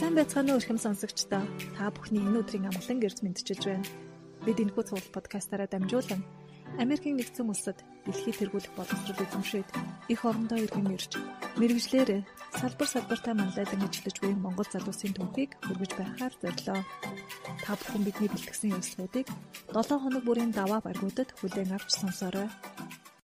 Сайн байцгаана уу эрхэм сонсогчдоо. Та бүхний энэ өдрийн амгалан гэрж мэдчилж байна. Бид энэхүү цуглал подкастаараа дамжуулан Америкийн нэгдсэн улсад дэлхийд тэргүүлэх боловсрол эзэмшээд их орондоо иргэн ирж мэрэгжлэр салбар салбартаа манлайдан ажиллаж буй Монгол залуусын түүхийг хүргэж байхаар зорилоо. Та бүхэн бидний бэлтгэсэн ярилцлагуудыг 7 хоног бүрийн даваа баргуудад хүлээн авч сонсоорой.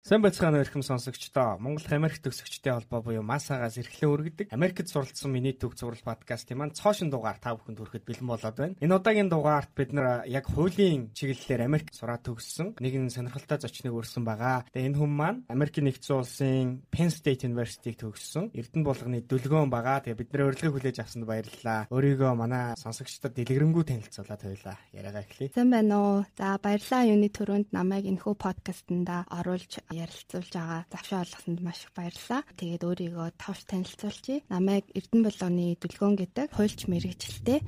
Сайн байцгаана эрхэм сонсогчдоо. Монгол Америк төгсөгчдийн холбоо буюу МАСАгаас эрхлэн өргөдөг Америкт суралцсан миний төв зурвал подкастын маань цоошин дугаар та бүхэнд хүрэхэд бэлэн болоод байна. Энэ удаагийн дугаарт бид нар яг хуулийн чиглэлээр Америк сураа төгссөн нэгэн сонирхолтой зочныг өрсөн байгаа. Тэгээ энэ хүн маань Америкийн нэгдсэн улсын Penn State University-г төгссөн. Эрдэнэ булганы дүлгөөн байгаа. Тэгээ бид нэр урилгыг хүлээж авсанд баярлалаа. Өөрийгөө манай сонсогчдод дэлгэрэнгүй танилцуулаад хоёлаа. Яриагаа эхлэе. Сайн байна уу? За баярлалаа юуны төрөнд намайг энэхүү подкастнда оруулж ярилцуулж байгаа завшаа олгосонд маш их баярлалаа. Тэгээд өөрийгөө товч танилцуулъя. Намайг Эрдэнэ болгоны дүлгөөн гэдэг хуульч мэрэгчлээ.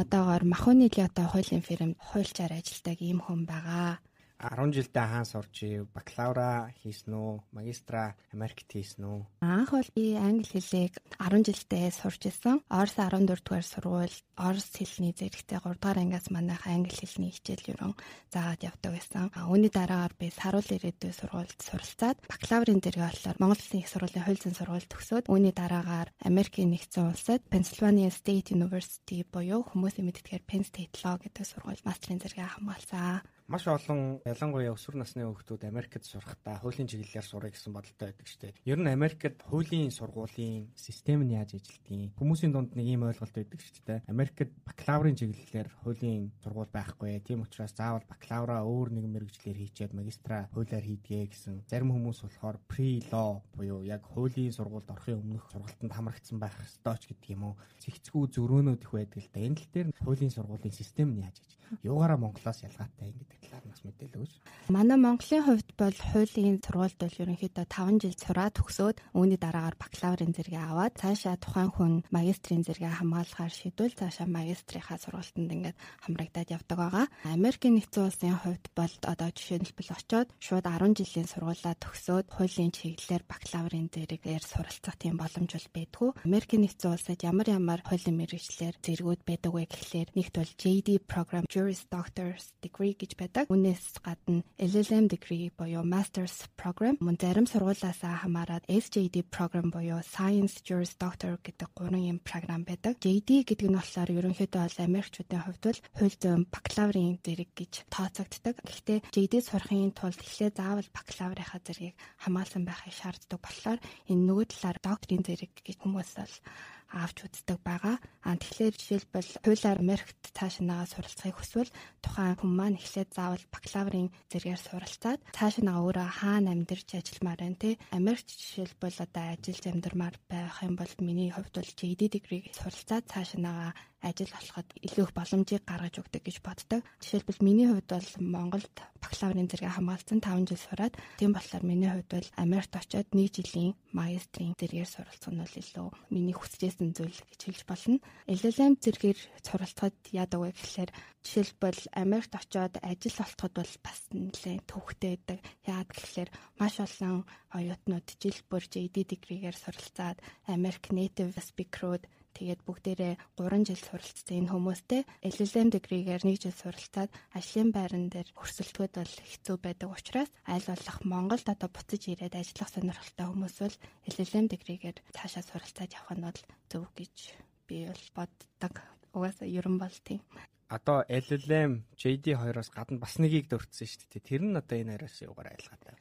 Одоогоор Махууны Лиото хуулийн фирмд хуульчаар ажилладаг ийм хүн байгаа. 10 жилдээ хаан сурч бакалавра хийсэн үү, магистра Америкт хийсэн үү? Анх бол би англи хэлийг 10 жилдээ сурч исэн. Орос 14 дугаар сургууль Орос хэлний зэрэгтэй 3 дугаар ангиас манайх англи хэлний хичээл ерөн заагаад явдаг байсан. Үүний дараагаар би Саруул ирээдүйн сургуульд суралцаад бакалаврын дэргээ болохоор Монгол Улсын их сургуулийн хууль зүйн сургууль төгсөөд үүний дараагаар Америкийн нэгдсэн улсад Pennsylvania State University буюу хүмүүсийн мэддгээр Penn State Law гэдэг сургууль мастрын зэрэгээ хамгаалсан маш олон ялангуяа өсвөр насны хүүхдүүд Америкт сурахдаа хуулийн чиглэлээр сурах гэсэн бодолтой байдаг шүү дээ. Ер нь Америкт хуулийн сургуулийн систем нь яаж ажилладгийг хүмүүсийн дунд нэг ийм ойлголт байдаг шүү дээ. Америкт бакалаврын чиглэлээр хуулийн сургууль байхгүй. Тийм учраас заавал бакалавра өөр нэгэн мэрэгчлэр хийчээд магистра хуулиар хийдгээ гэсэн. Зарим хүмүүс болохоор pre-law буюу яг хуулийн сургуульд орохын өмнөх сургалтанд хамрагдсан байх ёстой ч гэдэг юм уу. Цэгцгүү зөрөөнүүд их байдаг л да. Энэ л дээр хуулийн сургуулийн систем нь яаж ажиллаж. Юугаараа Монголоос ялгаатай юм гэдэг талаар бас мэдээлэл өгөөч. Манай Монголын хувьд бол хуулийн сургуульд бол ерөнхийдөө 5 жил сураад төгсөөд үүний дараагаар бакалаврын зэрэгээ аваад цаашаа тухайн хүн магистрийн зэрэгээ хамгаалахаар шийдвэл цаашаа магистрийнхаа сургалтанд ингээд хамрагдаад явдаг байгаа. Америкийн нэгдсэн улсын хувьд бол одоо жишээлбэл очоод шууд 10 жилийн сургуулаа төгсөөд хуулийн чиглэлээр бакалаврын зэрэгээр суралцах тийм боломж бол байдгүй. Америкийн нэгдсэн улсад ямар ямар хуулийн мэргэжлэр зэргүүд байдаг вэ гэхлээр нэгт бол JD program Juris Doctors degree гэж байдаг. Үүнээс гадна LLM degree буюу Masters program мөн зарим сургуулиасаа хамаарат SJD program буюу Science Juris Doctor гэдэг гурван юм програм байдаг. JD гэдэг нь болохоор ерөнхийдөө бол Америкчуудын хувьд бол хууль зүйн бакалаврын зэрэг гэж тооцогддог. Гэхдээ JD сурахын тулд эхлээ заавал бакалаврынхаа зэргийг хамгаалсан байхыг шаарддаг болохоор энэ нөгөө талаар докторийн зэрэг гэж хүмүүс бол авч үздэг байгаа. А тэгэхээр жишээлбэл хуулиар Америкт цааш нагаа суралцахыг хүсвэл тухайн хүн маань эхлээд заавал бакалаврын зэрэгээр суралцаад цааш нагаа өөрөө хаана амьдарч ажилламаар байна те. Америкт жишээлбэл одоо ажиллаж амьдармаар байх юм бол миний хувьд бол JD degree суралцаад цааш нагаа ажил олоход илүү их боломжийг гаргаж өгдөг гэж боддог. Жишээлбэл миний хувьд бол Монголд бакалаврын зэрэг хамгаалсан 5 жил сураад тийм болохоор миний хувьд бол Америкт очиод 1 жилийн магистрийн зэрэгээр суралцах нь илүү миний хүсэжсэн зүйл гэж хэлж болно. LLM зэрэгээр суралцахад яадаг вэ гэхээр жишээлбэл Америкт очиод ажил олоход бол бас нэлээд төвхтэй байдаг. Яагаад гэхээр маш олон оюутнууд жил бүр JD degree-гээр суралцаад Америк native speaker-ууд Тэгээд бүгдээрээ 3 жил суралцсан энэ хүмүүстэй LLM degree-гээр 1 жил суралцаад ажлын байран дээр өрсөлдөхөд бол хэцүү байдаг учраас аль болох Монголд одоо буцаж ирээд ажиллах сонирхолтой хүмүүс бол LLM degree-гээр цаашаа суралцаад явах нь бол зөв гэж би бол боддог. Угаасаа ерөн бол тийм одоо LLM JD 2-оос гадна бас нэгийг дурдсан шүү дээ. Тэр нь одоо энэ араас юугаар айлгатай.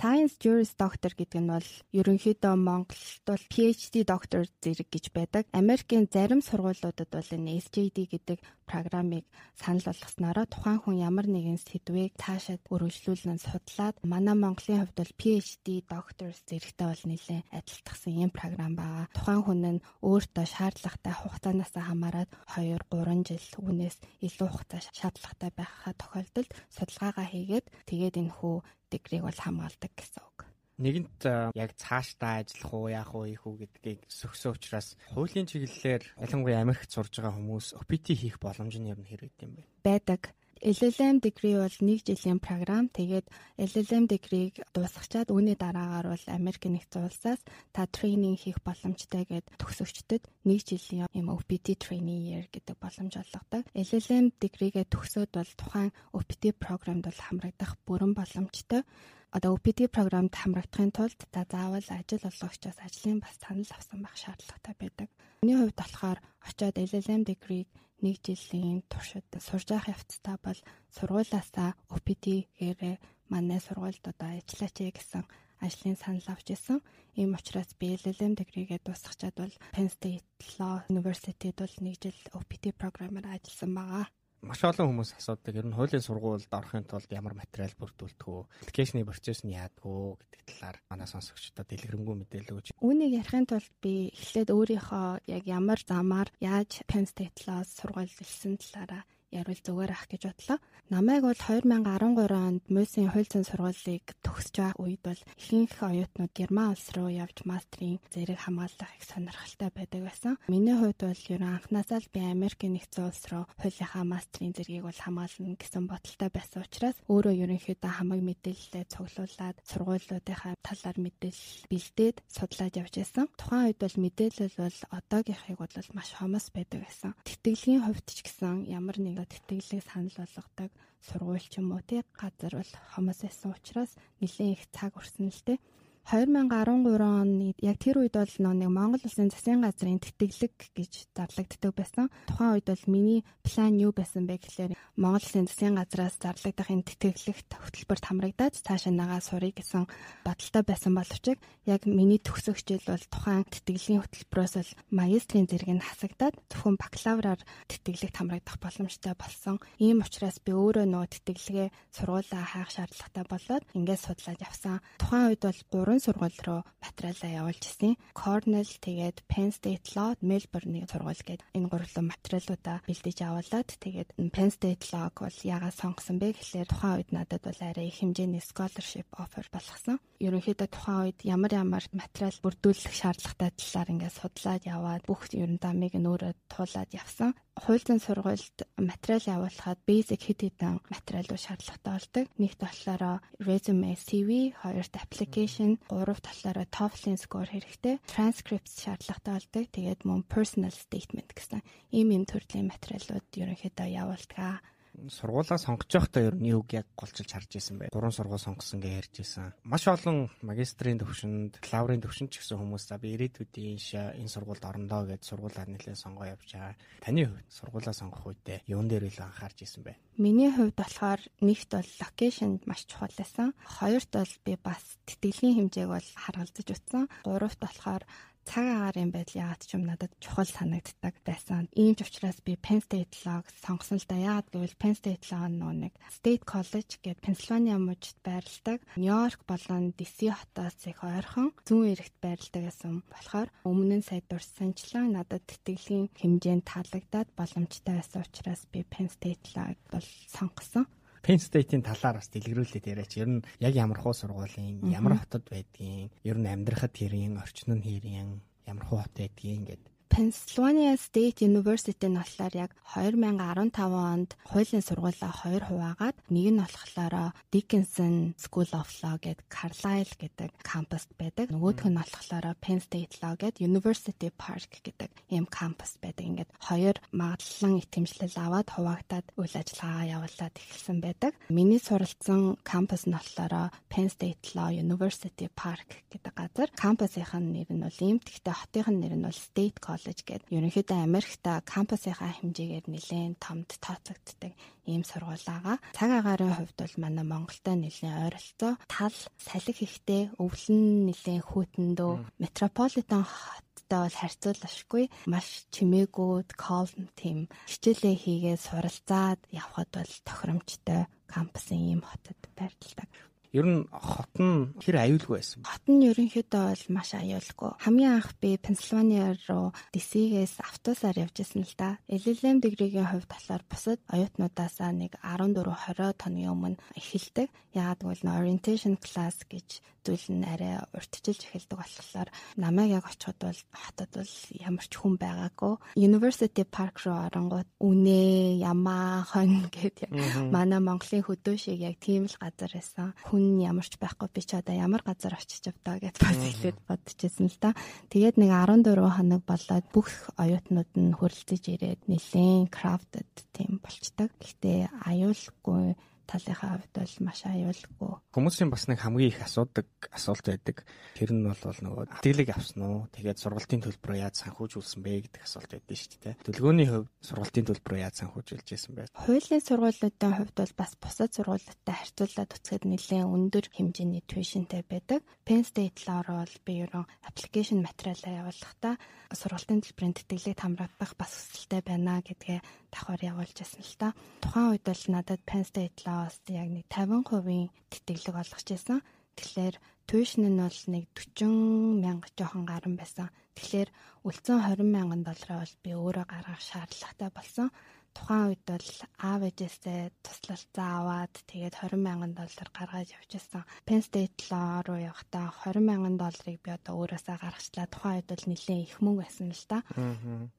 Science Juris Doctor гэдэг нь бол ерөнхийдөө Монголд бол PhD Doctor зэрэг гэж байдаг. Америкийн зарим сургуулиудад бол энэ SJD гэдэг программыг санал болгоснороо тухайн хүн ямар нэгэн сэдвийг цаашаад өргөжлүүлэн судлаад манай Монголын хувьд бол PhD Doctor зэрэгтэй бол нэлээд адилтгсан юм програм байгаа. Тухайн хүн нь өөртөө шаардлагатай хугацаанаас хамаарат 2 3 жил үнээс илүү хугацаа шаардлагатай байхаа тохиолдолд судалгаагаа хийгээд тэгээд энэ хүү дэгрийг бол хамгаалдаг гэсэн үг. Нэгэнт яг цаашдаа ажиллах уу, яах уу, ийх үү гэдгийг сөхсөн учраас хуулийн чиглэлээр ялангуяа Америкт сурж байгаа хүмүүс OPT хийх боломж нь нь хэрэг юм бэ? Байдаг LLM degree бол 1 жилийн програм. Тэгээд LLM degree-г дуусгачаад үүний дараагаар бол Америк нэгдсэн улсаас та трейнинг хийх боломжтой гэд төгсөгчдөд 1 жилийн юм OPT training year гэдэг боломж олгодог. LLM degree-гээ төгсөөд бол тухайн OPT програмд бол хамрагдах бүрэн боломжтой одоо OPD програмд хамрагдахын тулд та заавал ажил олгогчоос ажлын бас санал авсан байх шаардлагатай байдаг. Миний хувьд болохоор очиод LLM degree нэг жилийн туршид сурж явах явцдаа бол сургуулаасаа OPT-гээрээ манай сургуульд одоо ажиллаач гэсэн ажлын санал авч исэн. Ийм учраас би LLM degree-гээ дуусгачаад бол Penn State Law University-д бол нэг жил OPT програмаар ажилласан байгаа маш олон хүмүүс асуудаг. Ер нь хуулийн сургуульд орохын тулд ямар материал бүрдүүлдэг вэ? Аппликейшны процесс нь яадаг вэ гэдэг талаар манай сонсогчдод дэлгэрэнгүй мэдээлэл өгч. Үүнийг ярихын тулд би эхлээд өөрийнхөө яг ямар замаар яаж Penn State-лаас сургууль илсэн талаараа ярил зүгээр ах гэж бодлоо. Намайг бол 2013 онд Мөсийн хууль зүйн сургуулийг төгсөж байгаа үед бол ихэнх оюутнууд Герман улс руу явж мастрын зэрэг хамгаалах их сонирхолтой байдаг байсан. Миний хувьд бол ер нь анхнаасаа л би Америкийн нэгдсэн улс руу хуулийнхаа мастрын зэргийг бол хамгаална гэсэн бодолтой байсан учраас өөрөө ерөнхийдөө хамаг мэдээлэлээ цуглуулад сургуулиудынхаа талаар мэдээлэл бэлдээд судлаад явж байсан. Тухайн үед бол мэдээлэл бол одоогийнхыг бол маш хомос байдаг байсан. Тэтгэлийн хувьд ч гэсэн ямар нэг одоо тэтгэлэг санал болгодог сургууль ч юм уу тий газар бол хомос байсан учраас нэлээд их цаг өрсөн л дээ. 2013 оны яг тэр үед бол нэг Монгол улсын засгийн газрын тэтгэлэг гэж зарлагддаг байсан. Тухайн үед бол миний план юу байсан бэ гэхээр Монгол улсын засгийн газраас зарлагдах энэ тэтгэлэгт хөтөлбөрт хамрагдаад цаашаа нагаа сурыг гэсэн бодолтой байсан боловч яг миний төгсөх жил бол тухайн тэтгэлгийн хөтөлбөрөөс бол магистрийн зэрэг нь хасагдаад зөвхөн бакалавраар тэтгэлэгт хамрагдах боломжтой болсон. Ийм учраас би өөрөө нөгөө тэтгэлгээ сургуулаа хаах шаардлагатай болоод ингээд судлаад явсан. Тухайн үед бол 3 сургууль руу материалаа явуулж ирсэн. Cornell тэгээд Penn State Law, Melbourne-ийн сургууль гээд энэ гурлан материалуудаа бэлдэж авуулаад тэгээд Penn State Law-г бол яагаад сонгосон бэ гэхлээр тухайн үед надад бол арай их хэмжээний scholarship offer болгосон. Ерөнхийдөө тухайн үед ямар ямар материал бүрдүүлэх шаардлагатай талаар ингээд судлаад яваад бүх дамыг нь өөрөө туулаад явсан хууль зүйн сургуульд материал явуулахад basic хэд хэдэн материалууд шаардлагатай болдог. Нэгт болохоор resume CV, хоёрт application, гуравт болохоор TOEFL-ийн score хэрэгтэй. Transcripts шаардлагатай болдог. Тэгээд мөн personal statement гэсэн ийм юм төрлийн материалууд ерөнхийдөө явуулдаг сургуулаа сонгож байхдаа ер нь юуг яг голчилж харж исэн бай. Гурван сургууль сонгосон гэж ярьж исэн. Маш олон магистрийн төвшөнд, бакалаврын төвшөнд ч гэсэн хүмүүс за би ирээдүйдийн энэ сургуульд орондоо гэж сургуулаа нэлээд сонгоо явж байгаа. Таны хувьд сургуулаа сонгох үедээ юун дээр илүү анхаарч исэн бэ? Миний хувьд болохоор нэгт бол локейшнд маш чухал байсан. Хоёрт бол би бас тэтгэлийн хэмжээг бол харгалзаж утсан. Гуравт болохоор цаг агаарын байдал яагаад ч юм надад чухал санагддаг байсан. Ийм ч учраас би Penn State Law сонгосон л да. Яагаад гэвэл Penn State Law нөө нэг State College гэдэг Pennsylvania мужид байрладаг. Нью-Йорк болон DC хотоос их ойрхон зүүн эрэгт байрладаг гэсэн болохоор өмнө нь сая дурсанчлан надад тэтгэлийн хэмжээнд таалагдаад боломжтой байсан учраас би Penn State Law бол сонгосон. Penn State-ийн талаар бас дэлгэрүүлээд яриач. Ер нь яг ямар хуу сургуулийн, ямар хотод байдгийг, ер нь амьдрахад хэрийн, орчин нь хэрийн, ямар хуу хот байдгийг ингээд Pennsylvania State University нь болохоор яг 2015 онд хуулийн сургуулаа хоёр хуваагаад нэг нь болохоор Dickinson School of Law гэдэг Carlisle гэдэг кампуст байдаг. Нөгөөх нь болохоор Penn State Law гэдэг University Park гэдэг ийм кампус байдаг. Ингээд хоёр магадлан итгэмжлэл аваад хуваагдаад үйл ажиллагаа явуулаад эхэлсэн байдаг. Миний суралцсан кампус нь болохоор Penn State Law University Park гэдэг газар. Кампусынх нь нэр нь бол ийм. Гэхдээ хотынх нь нэр нь бол State College College гэдэг ерөнхийдөө Америкта кампусынхаа хэмжээгээр нэлээд томд тооцогддог ийм сургууль байгаа. Цаг агаарын хувьд бол манай Монголтой нэлээд ойролцоо. Тал салхи ихтэй өвлөн нэлээд хүүтэндөө метрополитен хоттой бол харьцуулашгүй маш чимээгүүд колм тим хичээлээ хийгээд суралцаад явхад бол тохиромжтой кампусын ийм хотод байрлалдаг. Ер нь хот нь хэр аюулгүй байсан. Хот нь ерөнхийдөө бол маш аюулгүй. Хамгийн анх би Пенсильвания руу DC-гээс автобусаар явж исэн л да. LLM дэгрийн хувьд болохоор бусад оюутнуудаасаа нэг 14 20 хоногийн өмнө эхэлдэг. Яагаад гэвэл orientation class гэж зүйл нь арай уртчилж эхэлдэг болохоор намайг яг очиход бол хотод бол ямар ч хүн байгаагүй. University Park руу оронгууд үнэ ямаа хон гэд манай Монголын хөдөө шиг яг тийм л газар байсан. Хүн ямар ч байхгүй би ч одоо ямар газар очиж авдаа гэд бас хэлээд бодчихсон л та. Тэгээд нэг 14 хоног болоод бүх оюутнууд нь хөрөлдөж ирээд нэлээд crowded тийм болчдаг. Гэхдээ аюулгүй талынхаа хувьд бол маш аюулгүй. Хүмүүсийн бас нэг хамгийн их асуудаг асуулт байдаг. Тэр нь бол нөгөө хатиглыг авсан уу? Тэгээд сургалтын төлбөрөө яаж санхүүжүүлсэн бэ гэдэг асуулт байдаг шүү дээ. Төлгөөний хувьд сургалтын төлбөрөө яаж санхүүжүүлж байсан бэ? Хуулийн сургуулиудын хувьд бол бас бусад сургуулиудтай харьцуулаад үзэхэд нэлээд өндөр хэмжээний tuition-тэй байдаг. Penn State Law-оор бол би ерөн application материалаа явуулахдаа сургалтын төлбөрийн тэтгэлийг хамрагдах бас хүсэлтэй байна гэдгээ давхар явуулж байсан л та. Тухайн үед бол надад Penn State Law-аас яг нэг 50% тэтгэлэг олгож байсан. Тэгэхээр tuition нь бол нэг 40 мянга жоохон гарan байсан. Тэгэхээр үлдсэн 20 мянган доллараа бол би өөрөө гаргах шаардлагатай болсон тухайн үед бол аав ээжээсээ туслалцаа аваад тэгээд 20 мянган доллар гаргаж явчихсан. Penn State Law руу явахдаа 20 мянган долларыг би одоо өөрөөсөө гаргачлаа. Тухайн үед бол нэлээд их мөнгө байсан л та.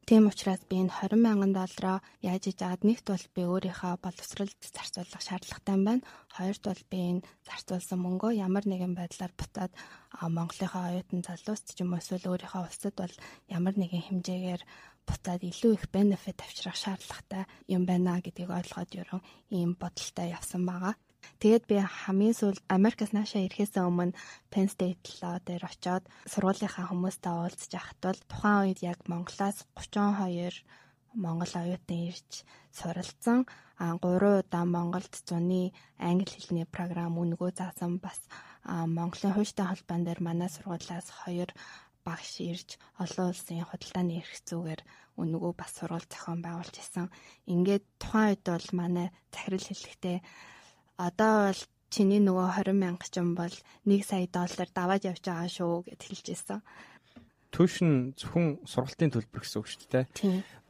Тийм учраас би энэ 20 мянган доллараа яаж иж аваад нэгт бол би өөрийнхөө боловсролд зарцуулах шаардлагатай байна. Хоёрт бол би энэ зарцуулсан мөнгөө ямар нэгэн байдлаар буцаад Монголынхаа оюутан залууст ч юм уу эсвэл өөрийнхөө улсад бол ямар нэгэн хэмжээгээр буцаад илүү их бенефит авчрах шаардлагатай юм байна гэдгийг ойлгоод ерөн ийм бодолтой явсан байгаа. Тэгээд би хамгийн сүүлд Америкаас наашаа ирэхээс өмнө Penn State Law дээр очиод сургуулийнхаа хүмүүстэй уулзж байхад бол тухайн үед яг Монголоос 32 Монгол оюутан ирж суралцсан. А 3 удаа Монголд зуны англи хэлний програм үнгөө заасан бас Монголын хуультай холбоон дээр манай сургуулиас 2 багш ирж олон улсын худалдааны эрх зүйгээр өнгөө бас сурвалж зохион байгуулж исэн. Ингээд тухайн үед бол манай захирал хэлэхдээ одоо бол чиний нөгөө 20 мянга ч юм бол 1 сая доллар даваад явж байгаа шүү гэд хэлж исэн. Түшин зөвхөн сургалтын төлбөр гэсэн үг шүү дээ.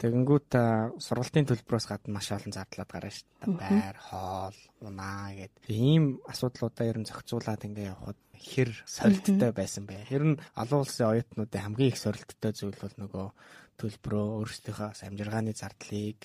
Тэгэнгүүт сургалтын төлбөрөөс гадна маш олон зардлаад гарна шүү дээ. Байр, хоол, унаа гэд. Ийм асуудлуудаа ер нь зохицуулаад ингээ явхад хэр сорилттой байсан бэ? Хэр нь олон улсын оюутнуудын хамгийн их сорилттой зүйл бол нөгөө төлбөрөө өөрсдийнхөө амжиргааны зардлыг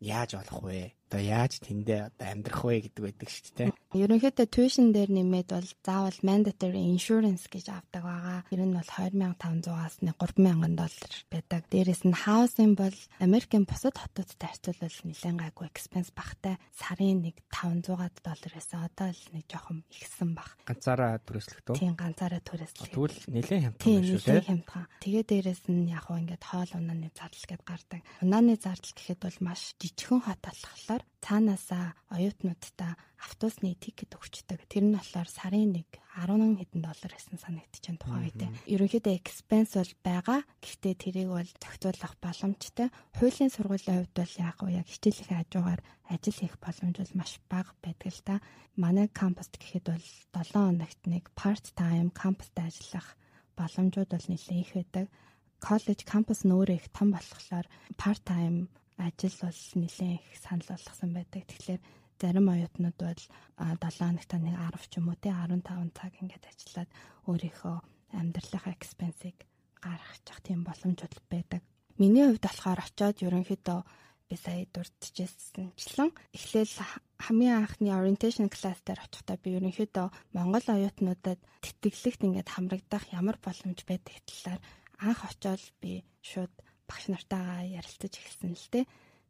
яаж олох вэ? Одоо яаж тэндээ одоо амьдрах вэ гэдэг байдаг шүү дээ. Ерөнхийдөө tuition дээр нэмээд бол заавал mandatory insurance гэж авдаг байгаа. Тэр нь бол 2500-аас 3000 доллар байдаг. Дээрээс нь housing бол Америкийн бусад хотуудтай харьцуулбал нэлээд гайгүй expense багтай. Сарын нэг 500 доллар байсан. Одоо л нэг жоохон ихсэн баг. Ганцаараа түрээслэх төө. Тийм ганцаараа түрээслэх. Тэгвэл нэлээд хямдхан шүү дээ. Тийм хямдхан. Тэгээ дээрээс нь яг хөө ингээд хоол унааны зардал гэд гардаг. Унааны зардал гэхэд бол маш жижигхэн хот болохоор цаанаасаа оюутнуудтай автобусны тикет өгчдөг. Тэр нь болохоор сарын нэг 10 хэдэн доллар гэсэн санагдчихээн тухайн үед. Ерөнхийдөө экспенс бол байгаа. Гэхдээ тэрийг бол зохицуулах боломжтой. Хуулийн сургуулийн хувьд бол яг уу яг хичээлийнхээ хажуугаар ажил хийх боломж бол маш бага байдаг л та. Манай кампуст гэхэд бол 7 хоногт нэг part time кампуст ажиллах боломжууд бол нэлээд их байдаг коллеж кампус нь өөрөө их том болохоор part time ажил бол нэлээд их санал болгосон байдаг. Тэгэхээр зарим оюутнууд бол 7 хоногт нэг 10 ч юм уу тий 15 цаг ингээд ажиллаад өөрийнхөө амьдралынхаа экспенсийг гаргах тийм боломжууд байдаг. Миний хувьд болохоор очиод ерөнхийдөө би сая дурдчихсанчлан эхлээл хамгийн анхны orientation class дээр очихдаа би ерөнхийдөө Монгол оюутнуудад тэтгэлэгт ингээд хамрагдах ямар боломж байдаг талаар анх очиод би шууд багш нартайгаа ярилцаж эхэлсэн л дээ.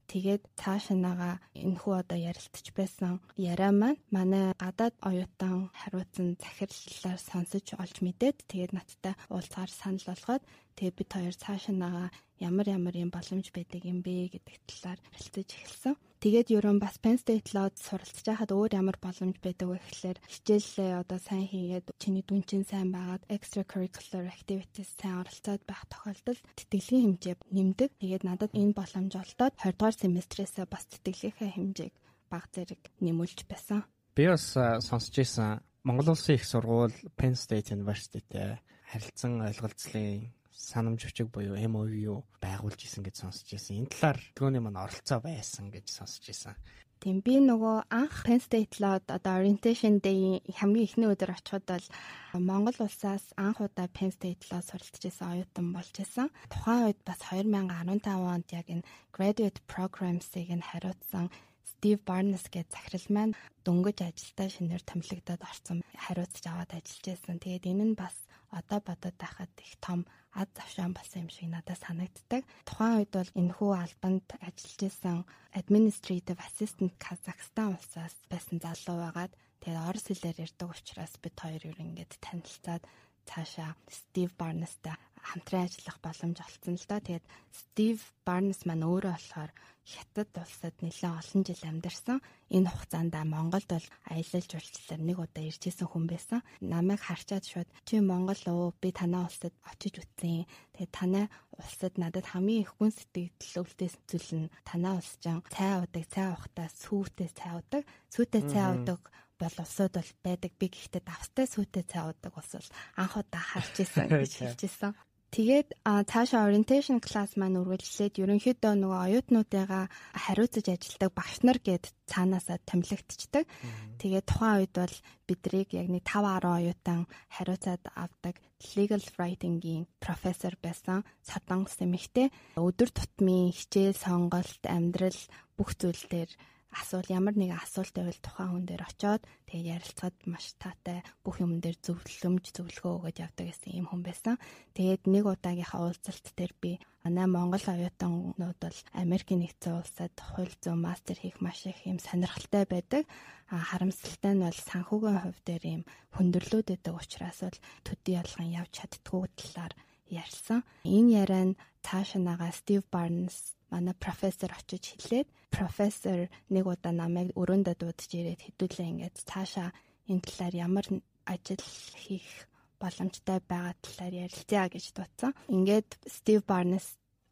Тэгээд цаашаанаага энэхүү одоо ярилцж байсан яриа маань манай гадаад оюутан хариуцсан захирлалаар сонсож олж мэдээд тэгээд надтай уулзгаар санал болгоод тэгээд бид хоёр цаашаанаага ямар ямар юм боломж байдаг юм бэ гэдэг талаар харилцаж эхэлсэн. Тэгээд ерөн бас Penn State Law-д суралцж байхад өөр ямар боломж байдаг вэ гэхэлэр хичээлээ одоо сайн хийгээд чиний дүн чинь сайн байгаад extracurricular activities сайн оролцоод байх тохиолдолд тэтгэлийн хэмжээ нэмдэг. Тэгээд надад энэ боломж олдоод 20 дугаар семестрээсээ бас тэтгэлийнхээ хэмжээг баг зэрэг нэмүүлж байсан. Би бас сонсч байсан Монгол Улсын их сургууль Penn State University-тэй харилцан ойлголцлын санамж өчөг буюу MOU байгуулж исэн гэж сонсч байсан. Энэ талаар төгөөний маань оролцоо байсан гэж сонсч байсан. Тийм би нөгөө анх Penn State Law одоо orientation day хамгийн эхний өдөр очиход бол Монгол улсаас анх удаа Penn State Law суралцж байсан оюутан болж исэн. Тухайн үед бас 2015 онд яг энэ graduate programs-ыг нь хариуцсан Стив Барнес гэж захирал маань дөнгөж ажилдаа шинээр томилогдоод орсон хариуцж аваад ажиллаж байсан. Тэгээд энэ нь бас одоо бодоод байхад их том аз завшаан болсон юм шиг надад санагддаг. Тухайн үед бол энэхүү албанд ажиллаж исэн administrative assistant Казахстан улсаас байсан залуу байгаад тэгээд орос хэлээр ярьдаг учраас бид хоёр юу ингээд танилцаад цаашаа Стив Барнестай хамтран ажиллах боломж олцсон л да. Тэгээд Стив Барнес маань өөрөө болохоор Хятад улсад нэлээд олон жил амьдарсан. Энэ хугацаанд Монголд бол аялал жуулчлалаар нэг удаа ирж исэн хүн байсан. Намайг харчаад шууд чи Монгол уу? Би танаа улсад очиж үтсэн. Тэгээд танай улсад надад хамгийн их гүн сэтгэл өвлтөөс зүйл нь танаа улс жан цай удаг, цай ухтаа сүүтэй цай удаг. Сүүтэй цай удаг бол улсууд бол байдаг. Би гэхдээ давстай сүйтэй цай удаг ус бол анх удаа харж исэн гэж хэлж исэн. Тэгээд цаашаа orientation class маань үргэлжлээд ерөнхийдөө нөгөө оюутнуудыгаа хариуцаж ажилладаг багш нар гээд цаанаасаа томилогдчихдаг. Тэгээд тухайн үед бол бидрийг яг нэг 5 10 оюутан хариуцаад авдаг legal writing-ийн профессор байсан Садан Сэмэгтэй өдөр тутмын хичээл, сонголт, амьдрал бүх зүйл дээр асуул ямар нэгэн асуулт байвал тухайн хүн дээр очоод тэгээд ярилцахад маш таатай бүх юм дээр зөвлөмж зөвлөгөө өгöd явдаг гэсэн юм хүн байсан. Тэгээд нэг удаагийнхаа уулзалт дээр би манай Монгол оюутанууд бол Америкийн нэгдсэн улсад хууль зүйн мастер хийх маш их юм сонирхолтой байдаг. Харамсалтай нь бол санхүүгийн хувь дээр юм хөндөрлөөд байдаг учраас бол төдий ялган явж чаддгүй талаар ярьсан. Энэ яриа нь цаашаа нагаа Стив Барнс манай профессор очиж хэлээд профессор нэг удаа намайг өрөөндөө дуудаж ирээд хэдүүлээ ингээд цаашаа энэ талаар ямар ажил хийх боломжтой байгаа талаар ярилцъя гэж дуудсан. Ингээд Стив Барнес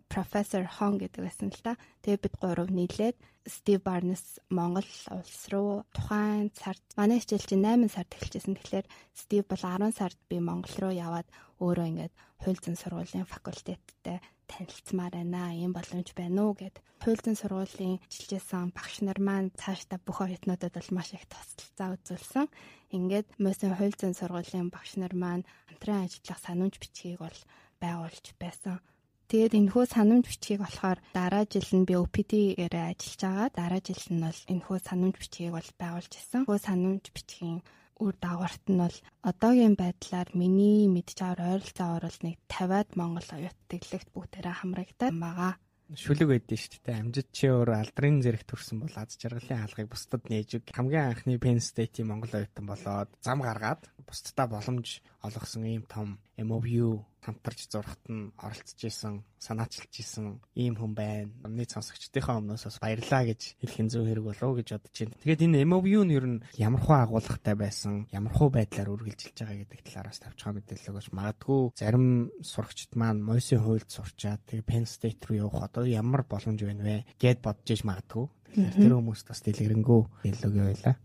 профессор Хон гэдэг байсан л та. Тэгээ бид гурав нийлээд Стив Барнес Монгол улс руу тухайн сард манай хичээл чинь 8 сард эхэлжсэн. Тэгэхээр Стив бол 10 сард би Монгол руу яваад өөрөө ингээд хууль зүйн сургуулийн факультеттэй танилцмаар байна. Ийм боломж байна уу гэд хууль зүйн сургуулийн ажиллажсэн багш нар маань цаашдаа бүх оюутнуудад бол маш их тусалцаа үзүүлсэн. Ингээд Мосын хууль зүйн сургуулийн багш нар маань хамтран ажиллах санамж бичгийг бол байгуулж байсан. Тэгээд энэхүү санамж бичгийг болохоор дараа жил нь би OPT-ээрээ ажиллаж байгаа. Дараа жил нь бол энэхүү санамж бичгийг бол байгуулж исэн. Хөө санамж бичгийн үр дагаварт нь бол одоогийн байдлаар миний мэдж аваар ойролцоогоор бол нэг 50-аад Монгол оюут тэглэгт бүгдээрээ хамрагдаад байгаа. Шүлэг байдсан шүү дээ. Амжид чи өөр алдрын зэрэг төрсэн бол аз жаргалын хаалгыг бусдад нээж өг. Хамгийн анхны Penn State-ийн Монгол оюутан болоод зам гаргаад бусдаа боломж олгосон ийм том MOU хамтарч зурхат нь оролцож исэн, санаачилж исэн ийм хүн байна. Өмнөд сонсогчдийнхаа өмнөөс бас баярлаа гэж хэлэх нь зөв хэрэг болов уу гэж бодож байна. Тэгээд энэ MOU нь ер нь ямархуу агуулгатай байсан, ямархуу байдлаар үргэлжилж байгаа гэдэг талаараас тавчгаа мэдээлэл өгч магадгүй зарим сурагчид маань Мойсын хуульд сурчаад тэгээд Penn State руу явах одоо ямар боломж байна вэ гэд бодож иж магадгүй. Тэгэхээр тэр хүмүүст бас дэлгэрэнгүй хэллөгээ байлаа.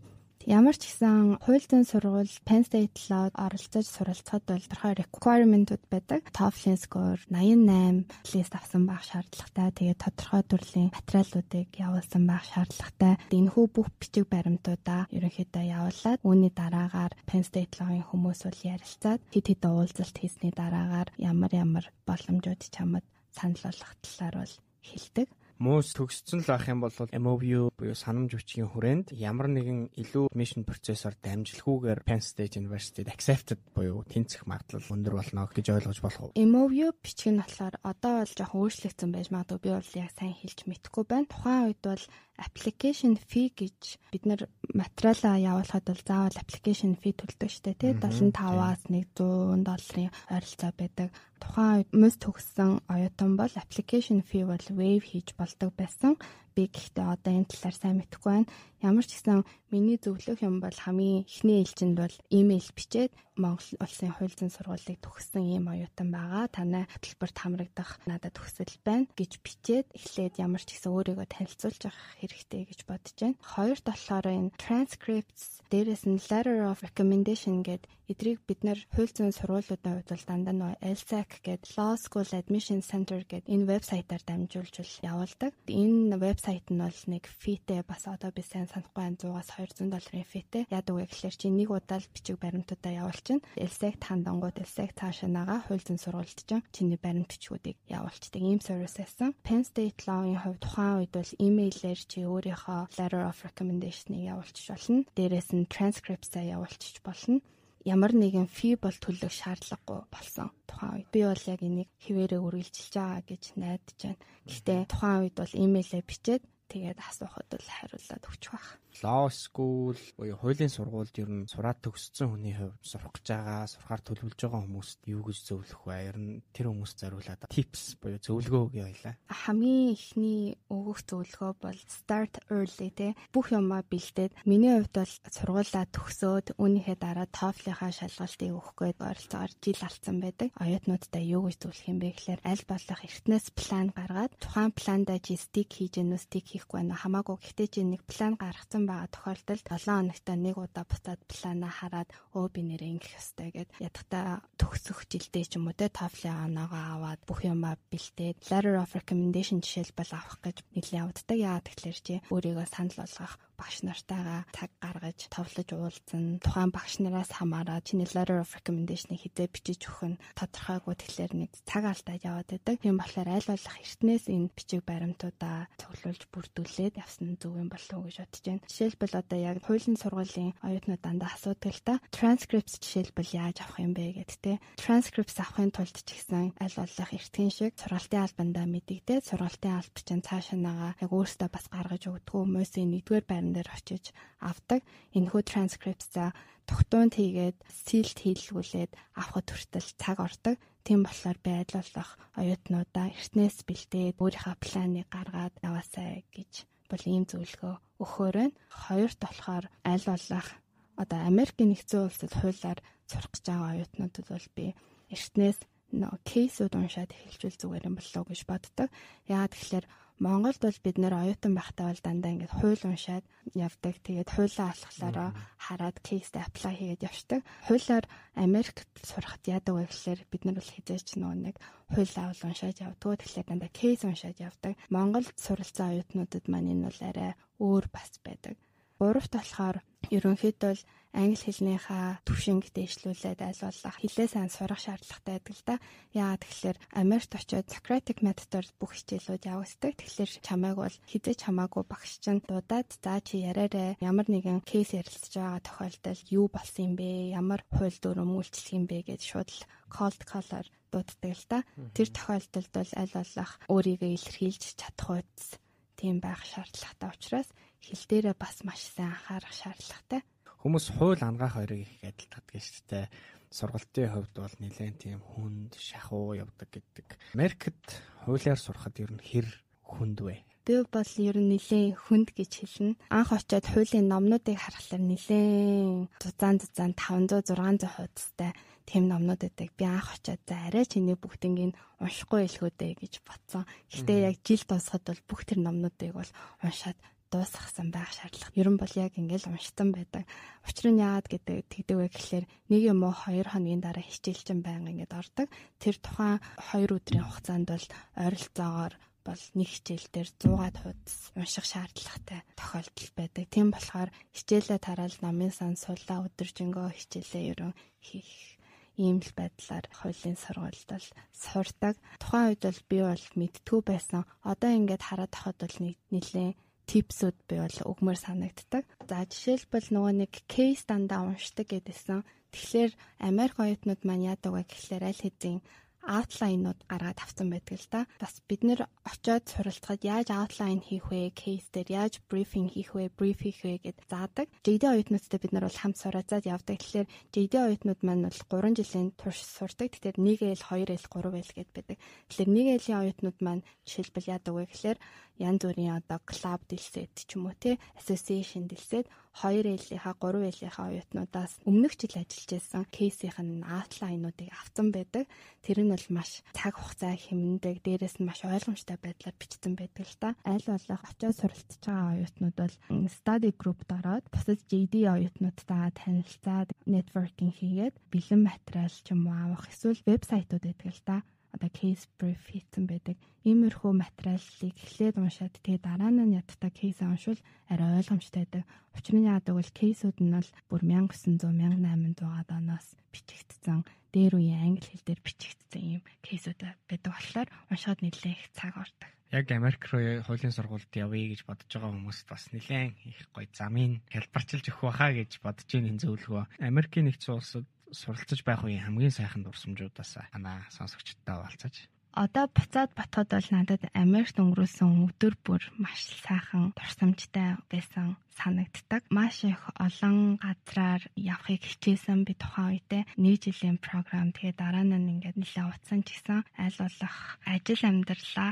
Ямар ч гэсэн хууль зүйн сургууль Penn State Law оролцож суралцахад бол тодорхой requirement-ууд байдаг. TOEFL score 88 лист авсан байх шаардлагатай. Тэгээд тодорхой төрлийн материалуудыг явуулсан байх шаардлагатай. Энэхүү бүх бичиг баримтуудаа ерөнхийдөө явуулаад үүний дараагаар Penn State Law-ын хүмүүс бол ярилцаад хэд хэдэн уулзалт хийсний дараагаар ямар ямар боломжууд чамд санал болгох талаар бол хэлдэг муус төгсцөн л байх юм бол MOU буюу санамж бичгийн хүрээнд ямар нэгэн илүү mission процессор дамжлахгүйгээр Penn State University-д accepted буюу тэнцэх магадлал өндөр болно гэж ойлгож болох уу? MOU бичих нь болохоор одоо бол жоохон өөрчлөгдсөн байж магадгүй би бол яг сайн хэлж мэдэхгүй байна. Тухайн үед бол application fee гэж бид нар материалаа явуулахад бол заавал application fee төлдөг штэ тий 75-аас 100 долларын ойролцоо байдаг. Тухайн үед мөс төгссөн оюутан бол application fee бол waive хийж болдог байсан. Би гэхдээ одоо энэ талаар сайн мэдэхгүй байна. Ямар ч гэсэн миний зөвлөх юм бол хамгийн эхний ээлжинд бол имэйл бичээд Монгол улсын хууль зүйн сургуулийг төгссөн ийм оюутан байгаа. Танай хөтөлбөрт хамрагдах надад хүсэл байна гэж бичээд эхлээд ямар ч гэсэн өөрийгөө танилцуулж авах хэрэгтэй гэж бодож байна. Хоёрт болохоор энэ transcripts дээрээс нь letter of recommendation гэдэг эдрийг бид нэр хууль зүйн сургуулиудын хувьд бол дандаа нөө LSAC гэдэг Law School Admission Center гэдэг энэ вебсайтаар дамжуулж явуулдаг. Энэ вебсайт нь бол нэг фитэй бас одоо би сайн санахгүй байна 100-аас 200 долларын фитэй. Яадаг вэ гэхээр чи нэг удаа л бичиг баримтуудаа явуулчихна. LSAC тандангууд LSAC цаашаа нагаа хууль зүйн сургуульд чинь чиний баримт бичгүүдийг явуулчихдаг. Ийм сервис байсан. Penn State Law-ын хувьд тухайн үед бол имэйлээр чи өөрийнхөө letter of recommendation-ыг явуулчих болно. Дээрээс нь transcripts-аа явуулчих болно ямар нэгэн фи бол төлөх шаардлагагүй болсон тухайн үед. Би бол яг энийг хിവэрээ үргэлжилж байгаа гэж найдаж байна. Гэхдээ тухайн үед бол имэйлээ бичээд тэгээд асуухад л хариулаад өгчих байх. Law school буюу хуулийн сургуульд ер нь сураад төгссөн хүний хувьд сурах гэж байгаа, сурахаар төлөвлөж байгаа хүмүүст юу гэж зөвлөх вэ? Ер нь тэр хүмүүст зориулаад tips буюу зөвлөгөө өгье хоёлаа. Хамгийн эхний өгөх зөвлөгөө бол start early те. Бүх юмаа бэлдээд миний хувьд бол сургуулаа төгсөөд үүнийхээ дараа TOEFL-ийнхаа шалгалтыг өгөх гээд ойролцоогоор жил алдсан байдаг. Оюутнуудтай юу гэж зөвлөх юм бэ гэхээр аль болох эртнээс план гаргаад тухайн пландаа жи стик хийж гэнэ, стик хийхгүй байна хамаагүй гэхдээ чи нэг план гаргацсан байгаа тохиолдолд 7 хоногт нэг удаа буцаад плана хараад өө би нэрээ ингэх ёстой гэд ядахта төгсөх жилдээ ч юм уу те TOEFL-ийн оноогоо аваад бүх юмаа бэлдээд letter of recommendation жишээлбэл авах гэж нэлийн явддаг. Яа тэгэхээр чи өөрийгөө санал болгох багш нартайгаа цаг гаргаж товлож уулзсан. Тухайн багш нараас хамаараа чиний letter of recommendation-ыг хизээ бичиж өгөх нь тодорхойгүй тэгэхээр нэг цаг алдаад яваад байдаг. Тийм болохоор аль болох эртнээс энэ бичиг баримтуудаа цуглуулж бүрдүүлээд явсан зөв юм болов уу гэж бодож байна. Жишээлбэл одоо яг хуулийн сургуулийн оюутнууд дандаа асуудаг л та transcripts жишээлбэл яаж авах юм бэ те. Transcripts авахын тулд ч гэсэн аль болох эртхэн шиг сургалтын албандаа мэдэгдээд сургалтын албач чинь цаашаа нагаа яг өөрөөсөө бас гаргаж өгдөг хүмүүсийн нэгдүгээр байрны платформ дээр очиж авдаг. Энэхүү транскрипцаа тогтуунд хийгээд силд хийлгүүлээд авахд хүртэл цаг ордог. Тийм болохоор байдлуулах оюутнуудаа эртнээс бэлдээд өөрийнхөө планыг гаргаад яваасай гэж бол ийм зөвлөгөө өгөхөөр байна. Хоёрт болохоор аль болох одоо Америкийн нэгдсэн улсад хуулиар сурах гэж байгаа оюутнуудад бол би эртнээс нөө кейсүүд уншаад эхэлжүүл зүгээр юм болов уу гэж боддог. Яагаад тэгэхээр Монголд бол бид нэр оюутан байхдаа бол дандаа ингээд хууль уншаад явдаг. Тэгээд хуулиа алхахлаараа хараад кейст apply хийгээд явждаг. Хуулиар Америкт сурахад яадаг вэ гэхээр бид нар бол хизээч нөгөө нэг хуулиа бол уншаад явдаг. Тэгэхээр дандаа кейс уншаад явдаг. Монголд суралцсан оюутнуудад маань энэ бол арай өөр бас байдаг. Гуравт болохоор ерөнхийдөө л англи хэлнийхаа түвшинг дэвшлүүлээд аль болох хэлээ сайн сурах шаардлагатай байдаг л да. Яагаад тэгэхээр Америкт очиод Socratic методоор бүх хичээлүүд явагддаг. Тэгэхээр чамайг бол хизээч хамаагүй багш чинь дуудаад за чи яриараа ямар нэгэн кейс ярилцж байгаа тохиолдолд юу болсон юм бэ? Ямар хууль дүрм үйлчлэх юм бэ гэж шууд л cold caller дууддаг л да. Тэр тохиолдолд бол аль болох өөрийгөө илэрхийлж чадах үз тийм байх шаардлагатай учраас хэл дээрээ бас маш сайн анхаарах шаардлагатай. Хүмүүс хууль ангаах хоёрыг их адилтгадаг шүү дээ. Сургалтын хувьд бол нэлээд тийм хүнд, шахуу явдаг гэдэг. Америкт хуулиар сурахад ер нь хэр хүнд вэ? Би бол ер нь нэлээд хүнд гэж хэлнэ. Анх очиод хуулийн номнуудыг харахаар нэлээд зузаан зузаан 500 600 хуудастай тэм номнууд байдаг. Би анх очиод за арай чиний бүгднийг уншихгүй илгүүдээ гэж бодсон. Гэхдээ яг жил дуусахад бол бүх тэр номнуудыг бол уншаад дуусгасан байх шаардлага. Ер нь бол яг ингээл уншсан байдаг. Учир нь яагаад гэдэг тэгдэг вэ гэхэлэр нэг юм уу 2 хоногийн дараа хичээлчин байнга ингээд ордог. Тэр тухайн 2 өдрийн хугацаанд бол ойролцоогоор бол нэг хичээл дээр 100-аад хуудас унших шаардлагатай тохиолдол байдаг. Тийм болохоор хичээлээ тараал намын сан сулаа өдөржингөө хичээлээ ерөн хийх ийм л байдлаар хуулийн сургуульд бол сурдаг. Тухайн үед бол би бол мэдтгүү байсан. Одоо ингээд хараад тахад бол нэлээд типсүүд би бол өгмөр санагддаг. За жишээлбэл нөгөө нэг кейс дандаа уншдаг гэдээсэн. Тэгэхээр Америк оюутнууд маань яадаг вэ гэхлээр аль хэзээ аутлайнууд гаргаад авсан байдаг л да. Бас бид нэр очиод суралцахад яаж аутлайн хийх вэ, кейс дээр яаж брифинг хийх вэ, бриф хийх вэ гэд заадаг. JD оюутнуудтай бид нар бол хамт суралцаад явдаг. Тэгэхээр JD оюутнууд маань бол 3 жилийн турш сурдаг. Тэгэхээр 1L, 2L, 3L гэд байдаг. Тэгэхээр 1L-ийн оюутнууд маань жишээлбэл яадаг вэ гэхээр янз бүрийн одоо клуб дэлсэд ч юм уу тий association дэлсэд 2 ээлийнхаа 3 ээлийнхаа оюутнуудаас өмнөх жил ажиллаж байсан кейсийнх нь аутлайнуудыг авсан байдаг. Тэр нь бол маш цаг хугацаа хэмндэг, дээрэс нь маш ойлгомжтой байдлаар бичсэн байдаг л та. Аль болох очиод суралцж байгаа оюутнууд бол study group дараад бусад JD оюутнуудтай танилцаад networking хийгээд бэлэн материал ч юм уу авах эсвэл вебсайтууд байдаг л та одоо case brief хийсэн байдаг. Иймэрхүү материалыг эхлээд уншаад тэгээ дараа нь ядтаа кейс уншвал арай ойлгомжтой байдаг. Учир нь яадаг бол кейсүүд нь бол бүр 1900 1800 оноос бичигдсэн дээр үеийн англи хэл дээр бичигдсэн юм кейсүүд байдаг болохоор уншаад нэлээд их цаг ордог. Яг Америк руу хуулийн сургуульд явъя гэж бодож байгаа хүмүүст бас нэлээд их гоё замын хэлбарчилж өгөх байхаа гэж бодож ийн зөвлөгөө. Америкийн нэгдсэн улсад суралцж байх үеийн хамгийн сайхан дурсамжуудаас танаа сонсогчдод хаваалцаж. Одоо буцаад ботход бол надад Америкт өнгөрөөсөн өдөр бүр маш сайхан дурсамжтай байсан санагддаг. Маш их олон газраар явахыг хичээсэн би тухайн үедээ нэг жилийн програм тэгээ дараа нь ингээд нэлээд утсан ч гэсэн аль болох ажил амьдралаа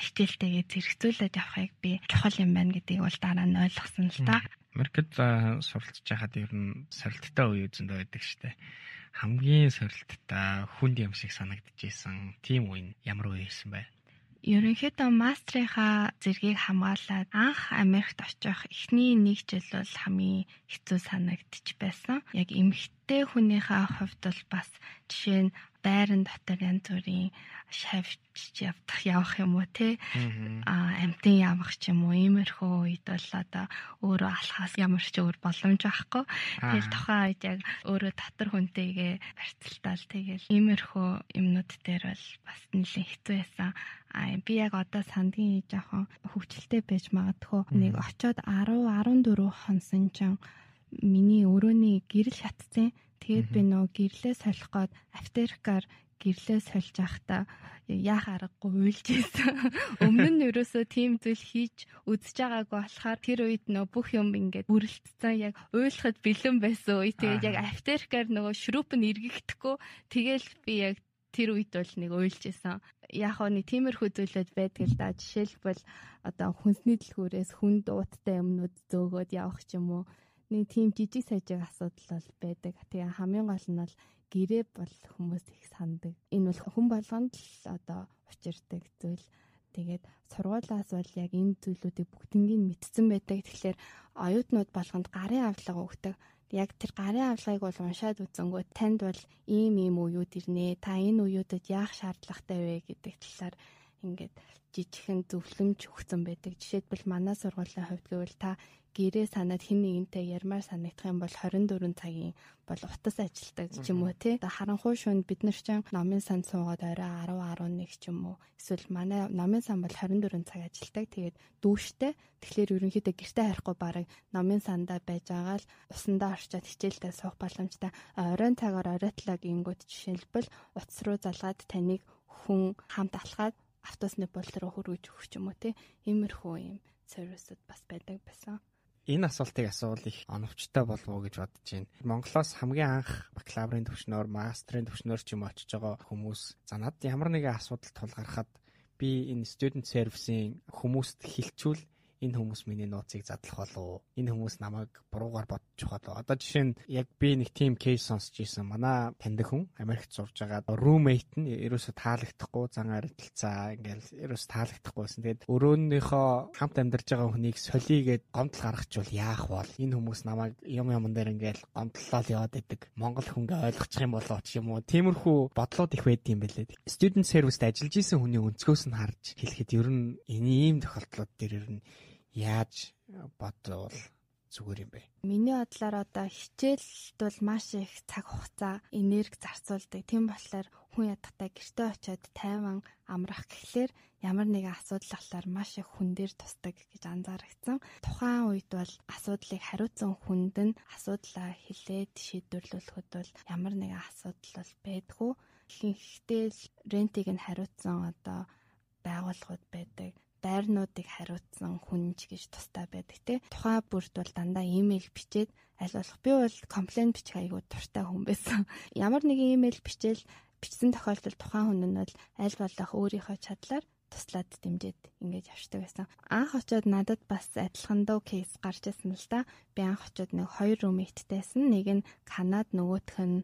хичээлтэйгээ зэрэгцүүлээд явахыг би чухал юм байна гэдгийг бол дараа нь ойлгосон л та. Америкт суралцж байхад ер нь сорилттой үе үзэндээ байдаг штэ. Хамгийн сорилттой хүнд юм шиг санагдчихсэн. Тийм үе нь ямар үе байсан бэ? Ерөнхийдөө мастрынхаа зэргийг хамгаалаад анх Америкт очих эхний нэг жил бол хамгийн хэцүү санагдчих байсан. Яг эмэгтэй хүнийхээ хувьд бол бас жишээ нь байран дотор янз бүрийн шавьж явах явах юм уу те? А амтын явах ч юм уу иймэрхүү үед бол одоо өөрөө алхаас ямар ч өөр боломж байхгүй тэгэл тухайн үед яг өөрөө татар хүнтэйгээ барьцалтаал тэгэл иймэрхүү юмнууд дээр бол бас нэлээд хэцүү байсан. А би яг одоо сандгийн жоохон хөвчлөлтэй байж магадгүй нэг очоод 10 14 хонсон ч миний өрөөний гэрэл хатцсан Тэгээд би нөө гэрлээ солих гээд автеркаар гэрлээ сольж байхдаа яах аргагүй уйлж ийсэн. Өмнө нь ерөөсөө тийм зүйл хийж үзэж байгаагүй болохоор тэр үед нөө бүх юм ингээд бүрэлдсэн яг уйлахад бэлэн байсан үе. Тэгээд яг автеркаар нөгөө шрууп нь эргэхдэггүй. Тэгэл би яг тэр үед бол нэг уйлж исэн. Яг хоо нэг тиймэрхүү зүйлүүд байдаг л да. Жишээлбэл одоо хүнсний дэлгүүрээс хүн дууттай юмнууд зөөгөөд явах ч юм уу нэг тийм жижиг сажиг асуудал бол байдаг. Тэгээ хамгийн гол нь бол гэрээ бол хүмүүс их сандаг. Энэ бол хүн болгонд л одоо учирдаг зүйл. Тэгээд сургуулаас бол яг энэ зүйлүүдийг бүгднийг мэдсэн байдаг. Тэгэхээр оюутнууд болгонд гарын авлага өгдөг. Яг тэр гарын авлагыг бол уншаад үзэнгөө танд бол ийм ийм үеуд ирнэ. Та энэ үеүүдэд яах шаардлагатай вэ гэдэг талаар ингээд жижигхэн зөвлөмж өгсөн байдаг. Жишээлбэл манай сургуулийн хувьд гэвэл та гэрээ санаад хин нэгнтэй ярмаар санагдах юм бол 24 цагийн бол утас ажилтдаг ч юм уу тий. Харанхуй шунд бид нар ч номын сан суугаад орой 10 11 ч юм уу. Эсвэл манай номын сан бол 24 цаг ажилтдаг. Тэгээд дүүштэй. Тэгэхээр ерөнхийдөө гэртээ харихгүй бараг номын сандаа байж байгаа л усандаа орчоод хичээлдээ суух боломжтой. Оройн цагаар оройтлог ингүүд жишээлбэл утас руу залгаад таныг хүн хамт алхаад автобусны болол руу хөргөж өгч юм уу тий. Иймэрхүү юм сервисүүд бас байдаг байсан энэ асуултыг асуувал их оновчтой болов уу гэж бодож байна. Монголоос хамгийн анх бакалаврын төвчнөр, мастрын төвчнөр ч юм очиж байгаа хүмүүс за над ямар нэгэн асуудал тулгархад би энэ student service-ийн хүмүүст хилчүүл энэ хүмүүс миний нууцыг задлах болов энэ хүмүүс намайг буруугаар бодчих болов одоо жишээ нь яг би нэг team case сонсч ийсэн манай таньдаг хүн Америкт сурж байгаа. Roommate нь ерөөсө таалагдахгүй зан арилцаа ингээл ерөөсө таалагдахгүйсэн тэгээд өрөөнийхөө хамт амьдарч байгаа хүнийг солигээд гомдол гаргachвал яах вэ? Энэ хүмүүс намайг юм юмн дээр ингээл гомдлол яваад байдаг монгол хүнгээ ойлгочих юм болоо ч юм уу. Тиймэрхүү бодлоод их байд юм бэлээ student service-д ажиллаж исэн хүний өнцгөөс нь харж хэлэхэд ер нь энэ ийм тохиолдлууд дээр ер нь яаж бодвол зүгээр юм бэ? Миний бодлоор одоо хичээлд бол маш их цаг хугацаа, энерги зарцуулдаг. Тийм болохоор хүн ядахтаа гэртээ очиод тайван амрах гэхлээр ямар нэгэн асуудал болохоор маш их хүн дээр тусдаг гэж анзаарчихсан. Тухайн үед бол асуудлыг хариуцсан хүнд нь асуудлаа хэлээд шийдвэрлүүлэхэд бол ямар нэгэн асуудал бол байдгүй. Ихэнхдээ рентийг нь хариуцсан одоо байгууллагууд байдаг дайрнуудыг хариуцсан хүнж гэж тустай байдаг те. Тухайн бүрд бол дандаа имэйл бичээд аль болох би бол комплейн бичих айгуу дуртай хүн байсан. Ямар нэгэн имэйл бичээл бичсэн тохиолдолд тухайн хүн нь бол аль болох өөрийнхөө чадлаар туслаад дэмжиж ингэж явждаг байсан. Анх очиод надад бас адилхан дөө кейс гарч ирсэн л да. Би анх очиод нэг хоёр румейттэйсэн. Нэг нь Канад, нөгөөх нь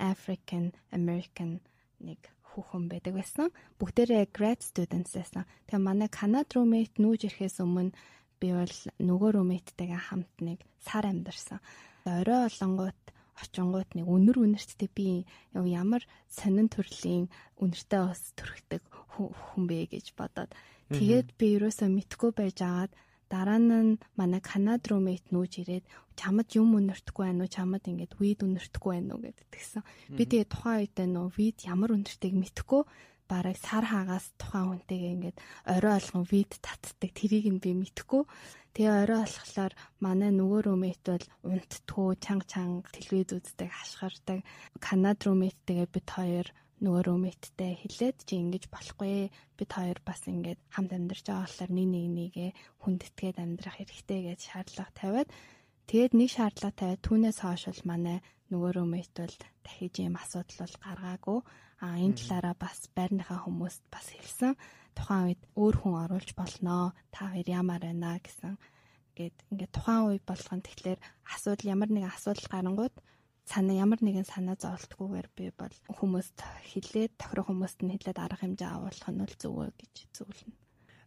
African American нэг хүүхэн байдаг байсан. Бүгдээрээ grad students байсан. Тэгээ манай Канад roommate нүүж ирэхээс өмнө би бол нөгөө roommate-тэйгээ хамт нэг сар амьдарсан. Орой олонгууд очингууд нэг өнөр үнэрттэй би ямар сонин төрлийн үнэртэй бас төрхдөг хүн бэ гэж бодоод тэгээд би ерөөсөө мэдхгүй байж агаад дараа нь манай Канад румейт нүүж ирээд чамд юм өнөртөхгүй байна уу чамд ингээд вид өнөртөхгүй байна уу гэдэг тэгсэн. Би тэгээ тухайн үед нөө вид ямар өнөртөйг мэдхгүй бараг сар хагаас тухайн хүнтэйгээ ингээд орой олгон вид татдаг тэрийг нь би мэдхгүй. Тэгээ орой олохлоор манай нөгөө румейт бол унтдгүү чанга чанга телевиз үздэг хашгирдаг. Канад румейттэйгээ бид хоёр нөгөө румейттэй хэлээд чи ингэж болохгүй. Бид хоёр бас ингэж хамт амьдарч байгаа болохоор нэг нэг нэгэ хүндэтгээд амьдрах хэрэгтэй гэж шаардлага тавиад тэгээд нэг шаардлага тавиад түүнээс хойш бол манай нөгөө румейт бол дахиж ийм асуудал бол гаргаагүй. А энэ талаараа бас байрныхаа хүмүүст бас хэлсэн. Тухайн үед өөр хүн оруулж болноо та хоёр ямар байна гэсэн гээд ингээд тухайн үе болгон тэгэхээр асуудал ямар нэгэн асуудал гарангууд санаа ямар нэгэн санаа зовлтгүйгээр би бол хүмүүст хилээд тохирох хүмүүст нь хилээд арга хэмжээ агуулах нь бол зөвөө гэж зөвлөнө.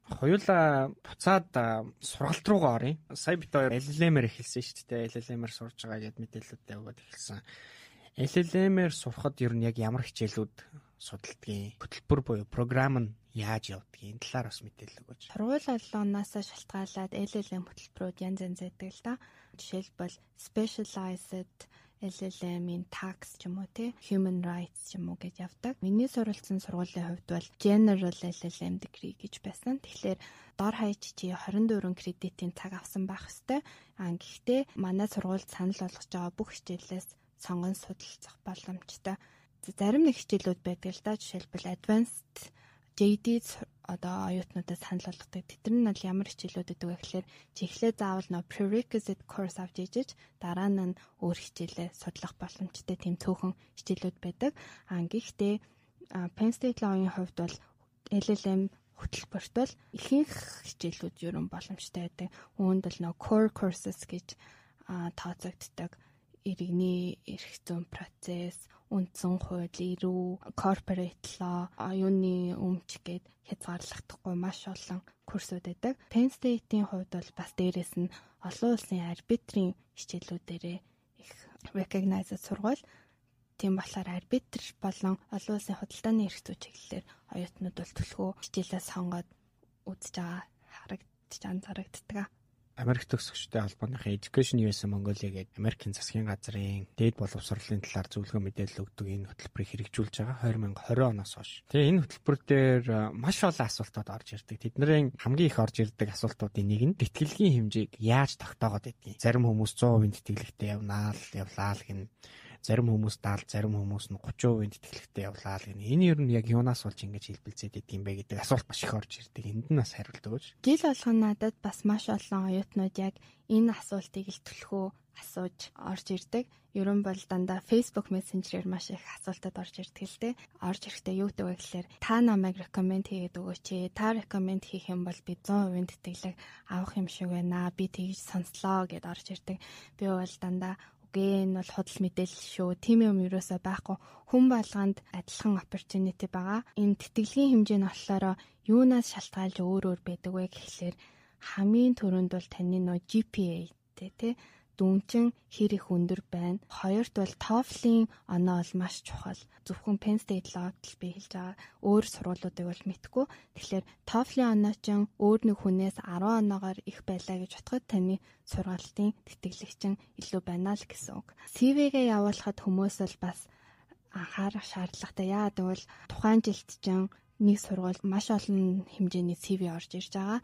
Хоёулаа буцаад сургалт руугаа оръё. Сая бид хоёр LLM-ээр эхэлсэн шүү дээ. LLM-ээр сурж байгаа гэд мэдээлэлүүд өгөөд эхэлсэн. LLM-ээр сурахад ер нь яг ямар хичээлүүд судалдгийг хөтөлбөр буюу програм нь яаж явдгийг энэ талаар бас мэдээлэл өгөөч. Сургууль алуунаас шалтгаалаад LLM хөтөлбөрүүд янз янз байдаг л да. Жишээлбэл specialized LLM-ийн tax ч юм уу тий human rights ч юм уу гэж явдаг. Миний суралцсан сургуулийн хувьд бол general LLM degree гэж байсан. Тэгэхээр дор хаяж чи 24 кредитийн цаг авсан байх хэвээр. Аа гэхдээ манай сургуульд санал болгож байгаа бүх хичээлээс сонгон судалцах боломжтой. Зарим нэг хичээлүүд байдаг л да. Жишээлбэл advanced JD одоо оюутнуудад санал болгодог. Тэд нар нь ямар хичээлүүд өгдөг вэ гэхээр чи эхлээ заавал нөө prerequisite course авч ижиж дараа нь өөр хичээлээ судлах боломжтой тийм цөөхөн хичээлүүд байдаг. А гэхдээ Penn State Law-ийн хувьд бол LLM хөтөлбөрт бол ихэнх хичээлүүд ерөн боломжтой байдаг. Үүнд бол нөө core courses гэж тооцогддог иргэний эрх зүйн процесс, үндсэн хууль, эрүү, law, оюуны өмч гээд хязгаарлагдахгүй маш олон курсууд байдаг. Penn State-ийн хувьд бол бас дээрэс нь олон улсын арбитрийн хичээлүүдээрээ их recognized сургууль. Тийм болохоор арбитр болон олон улсын худалдааны эрх зүй чиглэлээр оюутнууд бол төлхөө хичээлээ сонгоод үзэж байгаа харагдаж анзаарагддаг. Америк төгсөгчтэй холбооныхын Education USA Mongolia гэдэг Америкийн засгийн газрын дээд боловсролын талаар зөвлөгөө мэдээлэл өгдөг энэ хөтөлбөрийг хэрэгжүүлж байгаа 2020 оноос хойш. Тэгээ энэ хөтөлбөр дээр маш олон асуултууд орж ирдэг. Тэдний хамгийн их орж ирдэг асуултуудын нэг нь тэтгэлгийн хэмжээг яаж тогтоогод байдгийг. Зарим хүмүүс 100% тэтгэлэгтэй явнаа л явлаа гин зарим хүмүүс 70, зарим хүмүүс нь 30% тэтгэлэгтэй явлаа гэнэ. Энэ ер нь яг юунаас болж ингэж хэлбэлцээд идэг юм бэ гэдэг асуулт маш их орж ирдэг. Энд нь бас хариулт өгөөч. Жил болгон надад бас маш олон оюутнууд яг энэ асуултыг төлхөө асууж орж ирдэг. Ерөн бол дандаа Facebook Messenger-ээр маш их асуултад орж ирдэг л дээ. Орж ирэхдээ юу гэдэг вэ гэхээр та намайг recommend хийгээд өгөөч. Та recommend хийх юм бол би 100% тэтгэлэг авах юм шиг байна. Би тэгж сонслоо гэд орж ирдэг. Би бол дандаа Үгүй энэ бол худал мэдээлэл шүү. Тим юм юусоо байхгүй. Хүн болгонд адилхан opportunity байгаа. Энэ тэтгэлгийн хэмжээ нь болохоор юунаас шалтгаалж өөр өөр байдаг вэ гэхлээр хамгийн түрүүнд бол таны нөө GPA тэ тэ дүнчин хэр их өндөр байна. Хоёрт бол TOEFL-ийн оноо бол маш чухал. Зөвхөн Penn State Law-д би хэлж байгаа. Өөр сургуулиудыг бол мэдгүй. Тэгэхээр TOEFL-ийн оноо чинь өөр нэг хүнээс 10 оноогоор их байлаа гэж утгад таны сургалтын тэтгэлэгчин илүү байна л гэсэн үг. CV-гээ явуулахад хүмүүс бол бас анхаарах шаардлагатай. Яа гэвэл тухайн жилд чинь нэг сургууль маш олон хэмжээний CV орж ирж байгаа.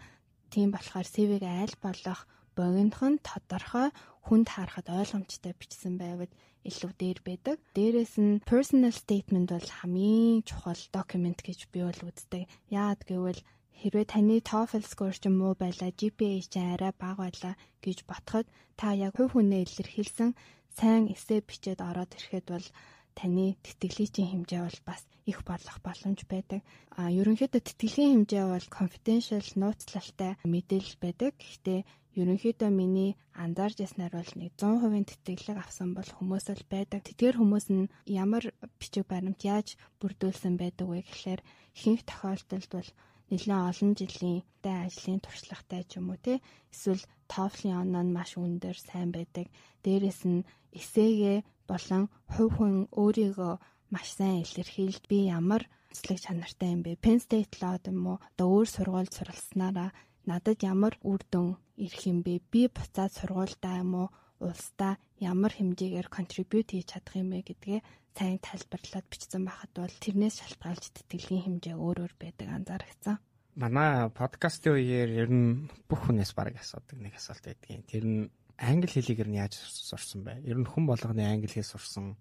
Тийм болохоор CV-гээ аль болох богинохон нь тодорхой хүнд харахад ойлгомжтой бичсэн байвал илүү дээр байдаг. Дээрээс нь personal statement бол хамгийн чухал документ гэж би бол үздэг. Яагаад гэвэл хэрвээ таны TOEFL score ч муу байлаа, GPA ч арай бага байлаа гэж ботход та яг хувь хүнээ илэрхийлсэн сайн эссе бичээд ороод ирэхэд бол таны тэтгэлийн хэмжээ бол бас их болох боломж байдаг. А ерөнхийдөө тэтгэлийн хэмжээ бол confidential нууцлалтай мэдээлэл байдаг. Гэхдээ ерөнхийдөө миний анзаарч яснаар бол нэг 100% тэтгэлэг авсан бол хүмүүс л байдаг. Тэдгээр хүмүүс нь ямар бичиг баримт яаж бүрдүүлсэн байдаг вэ гэхээр ихэнх тохиолдолд бол нэлээд олон жилийн дай ажлын туршлагатай ч юм уу те эсвэл TOEFL-ийн оноо нь маш өндөр сайн байдаг. Дээрээс нь эсээгээ болон хувь хүн өөрийгөө маш сайн илэрхийлж би ямар цэцлэг чанартай юм бэ? Penn State Law юм уу? Одоо өөр сургуульд суралцсанараа надад ямар үр дүн ирэх юм бэ? Би буцаад сургуульдаа юм уу? Улсдаа ямар хэмжээгээр contribute хийж чадах юм бэ гэдгээ сайн тайлбарлаад бичсэн байхад бол тэрнээс шалтгаалж тэтгэлгийн хэмжээ өөр өөр байдаг анзаарчихсан. Манай подкастын үеэр ер нь бүх хүнээс бараг асуудаг нэг асуулт байдгийн. Тэр нь англи хэлийг нь яаж сурсан бэ? Ер нь хүн болгоны англи хэл сурсан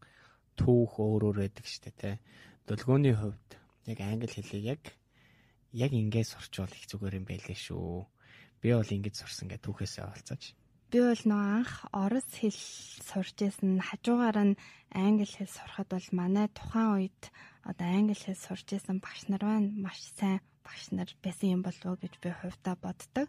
түүх өөр өөр байдаг штэ тэ. Дөлгөөний хувьд яг англи хэлийг яг яг ингэж сурчвал их зүгээр юм байлээ шүү. Би бол ингэж сурсан гэ түүхээсээ олцооч. Би бол нөө анх орос хэл сурч исэн хажуугаар нь англи хэл сурахад бол манай тухайн үед одоо англи хэл сурч исэн багш нар маань маш сайн багш нар байсан юм болов гэж би хувьдаа боддог.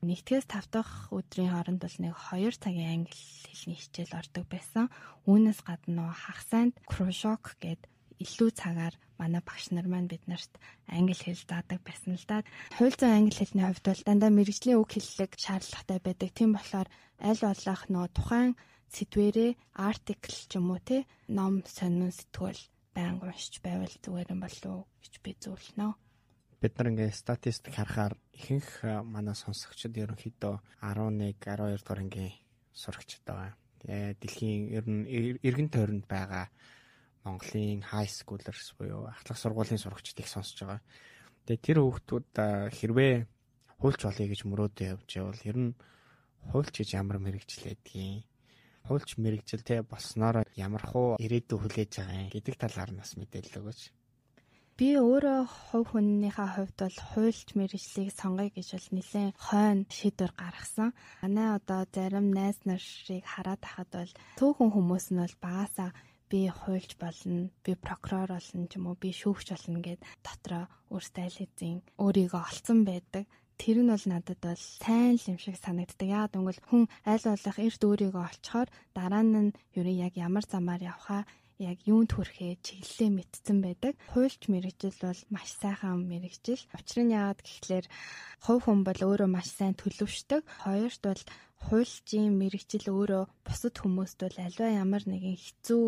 Нэгтгэс 5 дахь өдрийн хооронд бол нэг 2 цагийн англи хэлний хичээл ордог байсан. Үүнээс гадна хагасанд крушок гэд илүү цагаар манай багш нар маань биднэрт англи хэл заадаг байсан л да. Хууль зүйн англи хэлний хувьд бол дандаа мэрэгжлийн үг хэллэг шаардлагатай байдаг. Тийм болохоор аль болох нөө тухайн сэдвэрээ артикл ч юм уу те ном сонин сэтгүүл байнга уншиж байвал зүгээр юм болов уу гэж би зөвлөнө бид нар ингээ статистик харахаар ихэнх манай сонсогчид ерөнхийдөө 11 12 дугаар ангийн сурагчид байгаа. Тэгээ дэлхийн ер нь эргэн тойронд байгаа Монголын high schoolers буюу ахлах сургуулийн сурагчдыг сонсож байгаа. Тэгээ тэр хүүхдүүд хэрвээ хуульч болъё гэж мөрөөдөө явж явал ер нь хуульч гэж ямар мэрэгчлээдгийг хуульч мэрэгжил те болсноор ямар хуу ирээдүй хүлээж байгаа юм гэдэг талаар нас мэдээлэл өгөөч. Би өөрөө хувь хүннийхээ хувьд бол хуульч мэрэгжлийг сонгоё гэж бол нэлээд хойно шийдвэр гаргасан. Манай одоо зарим найз нарыг хараад тахад бол цөөхөн хүмүүс нь бол багасаа би хуульч болно, би прокурор болно ч юм уу, би шүүгч болно гэд дотроо өөртөө аль хэзээ өөрийгөө олцсон байдаг тэр нь бол надад бол сайн л юм шиг санагддаг. Яагаад гэвэл хүн аль болох эрт өөрийгөө олцохоор дараа нь нь яг ямар замаар явхаа яг юунд хүрэхээ чиглэлээ мэдсэн байдаг. Хуульч мэрэгжил бол маш сайхан мэрэгжил. Учир нь яагаад гэхлээр хувь хүн бол өөрөө маш сайн төлөвшдөг. Хоёрт бол хуульчийн мэрэгжил өөрөө бусад хүмүүст бол альва ямар нэгэн хэцүү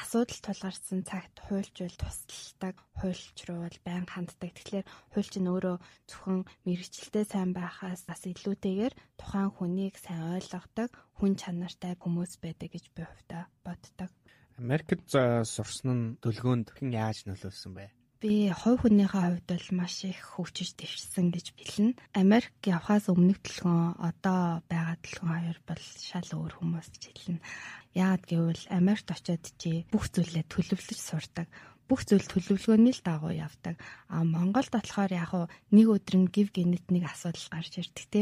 асуудал тулгарсан цагт хуульч бол тусалдаг, хуульч руу бол байн ханддаг. Тэгэхээр хуульч нь өөрөө зөвхөн мэрэгжилтэй сайн байхаас бас илүүтэйгээр тухайн хүнийг сайн ойлгодог, хүн чанартай хүмүүс байдаг гэж би хувьдаа боддог. Америкт сурсан нь дөлгөөнд хэн яаж нөлөөлсөн бэ? Би хувь хүнийхээ хувьд бол маш их хөгжиж дэвшсэн гэж билнэ. Америк явхаас өмнөх төлгөн одоо байгаа төлгөн хоёр бол шал өөр хүмүүс гэж хэлнэ. Яагад гэвэл Америкт очиод чи бүх зүйлээ төлөвлөж сурдаг бүх зүйл төлөвлөгөөний л дагуу явдаг. А Монголд болохоор яг уу нэг өдөр нь гів гинэт нэг асуудал гарч ирдэг те.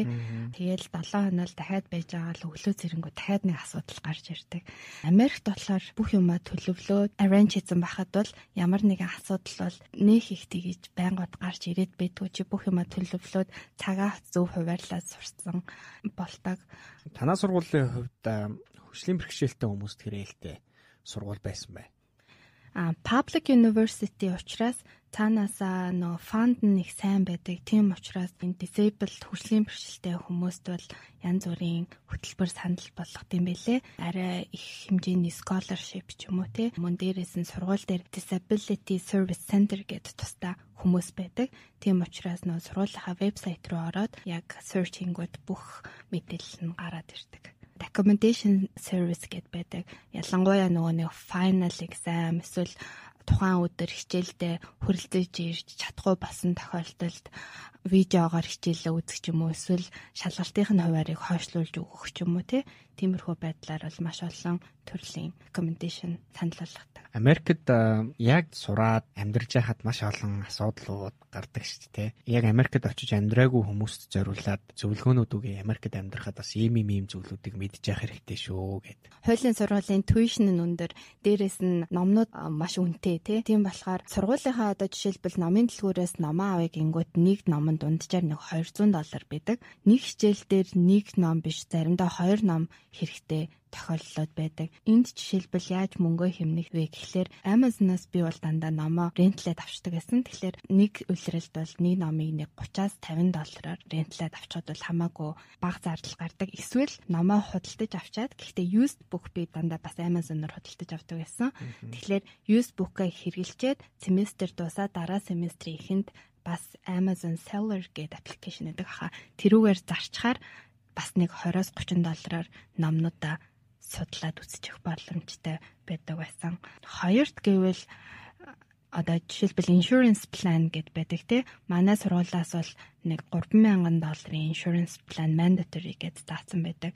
Тэгээл 7 хоног дахиад байж байгаа л өглөө зэрэнгүү дахиад нэг асуудал гарч ирдэг. Америкт болохоор бүх юмаа төлөвлөө arrange хийсэн байхад бол ямар нэгэн асуудал бол нөх их тгийж байнгут гарч ирээд байдгүй чи бүх юмаа төлөвлөөд цагаа зөв хуваарлаад сурсан болдог. Танаа сургуулийн хувьд хөшлийн бэрхшээлтэй хүмүүст хэрэгэлтэй сургууль байсан бай а public university учраас цаанаасаа нөгөө фанд нэг сайн байдаг. Тийм учраас энэ disabled хөгжлийн бэрхшээлтэй хүмүүст бол янз бүрийн хөтөлбөр санал болгох юм бэлээ. Арай их хэмжээний scholarship ч юм уу те. Мөн дээрээс нь сургууль дээр disability service center гэдэг тусдаа хүмүүс байдаг. Тийм учраас нөгөө сургуулийнхаа вебсайт руу ороод яг search хийнгүүт бүх мэдээлэл нь гараад ирдэг recommendation service гэд байдаг. Ялангуяа нөгөө нэг final exam эсвэл тухайн өдөр хичээлдээ хүрэлцэж ирж чадахгүй болсон тохиолдолд видеогоор хичээлээ үзэх ч юм уу эсвэл шалгалтын хуваарийг хойшлуулж өгөх ч юм уу тиймэрхүү байдлаар бол маш олон төрлийн recommendation санал болгодог. Америкт яг сураад амьдарч байхад маш олон асуудлууд гардаг шүү дээ. Яг Америкт очиж амьдраагүй хүмүүст зориулаад зөвлөгөөнүүд үгүй Америкт амьдрахад бас ийм ийм мэдж явах хэрэгтэй шүү гэд. Хуулийн сургуулийн tuition нь өндөр, дээрэс нь номнууд маш үнэтэй тий. Тийм болохоор сургуулийнхаа одоо жишээлбэл номын дэлгүүрээс номоо авъя гингүүт нэг номон дунджаар нэг 200 доллар байдаг. Нэг хичээл дээр нэг ном биш, заримдаа хоёр ном хэрэгтэй тохиолдлууд байдаг. Энд жишээлбэл яаж мөнгөө хэмнэх вэ гэхлээр Amazon-аас би бол дандаа номоо рентлээд авчдаг гэсэн. Тэгэхээр нэг үлрэлт бол нэг номыг нэг 30-аас 50 доллараар рентлээд авчихад бол хамаагүй бага зардал гардаг. Эсвэл номоо худалдаж авчаад гэхдээ used book би дандаа бас Amazon-оор худалдаж авдаг гэсэн. Тэгэхээр used book-а хэрэглэчээд семестр дуусаад дараа семестрийн эхэнд бас Amazon Seller гэдэг аппликейшн гэдэг хаа тэрүүгээр зарчхаар бас нэг 20-30 доллараар номнуудаа судлаад үзчих боломжтой байдаг байсан. Хоёрт гэвэл одоо жишээлбэл insurance plan гэд байдаг тий. Манай сургуулиас бол нэг 3000 долларын insurance plan mandatory гэд заасан байдаг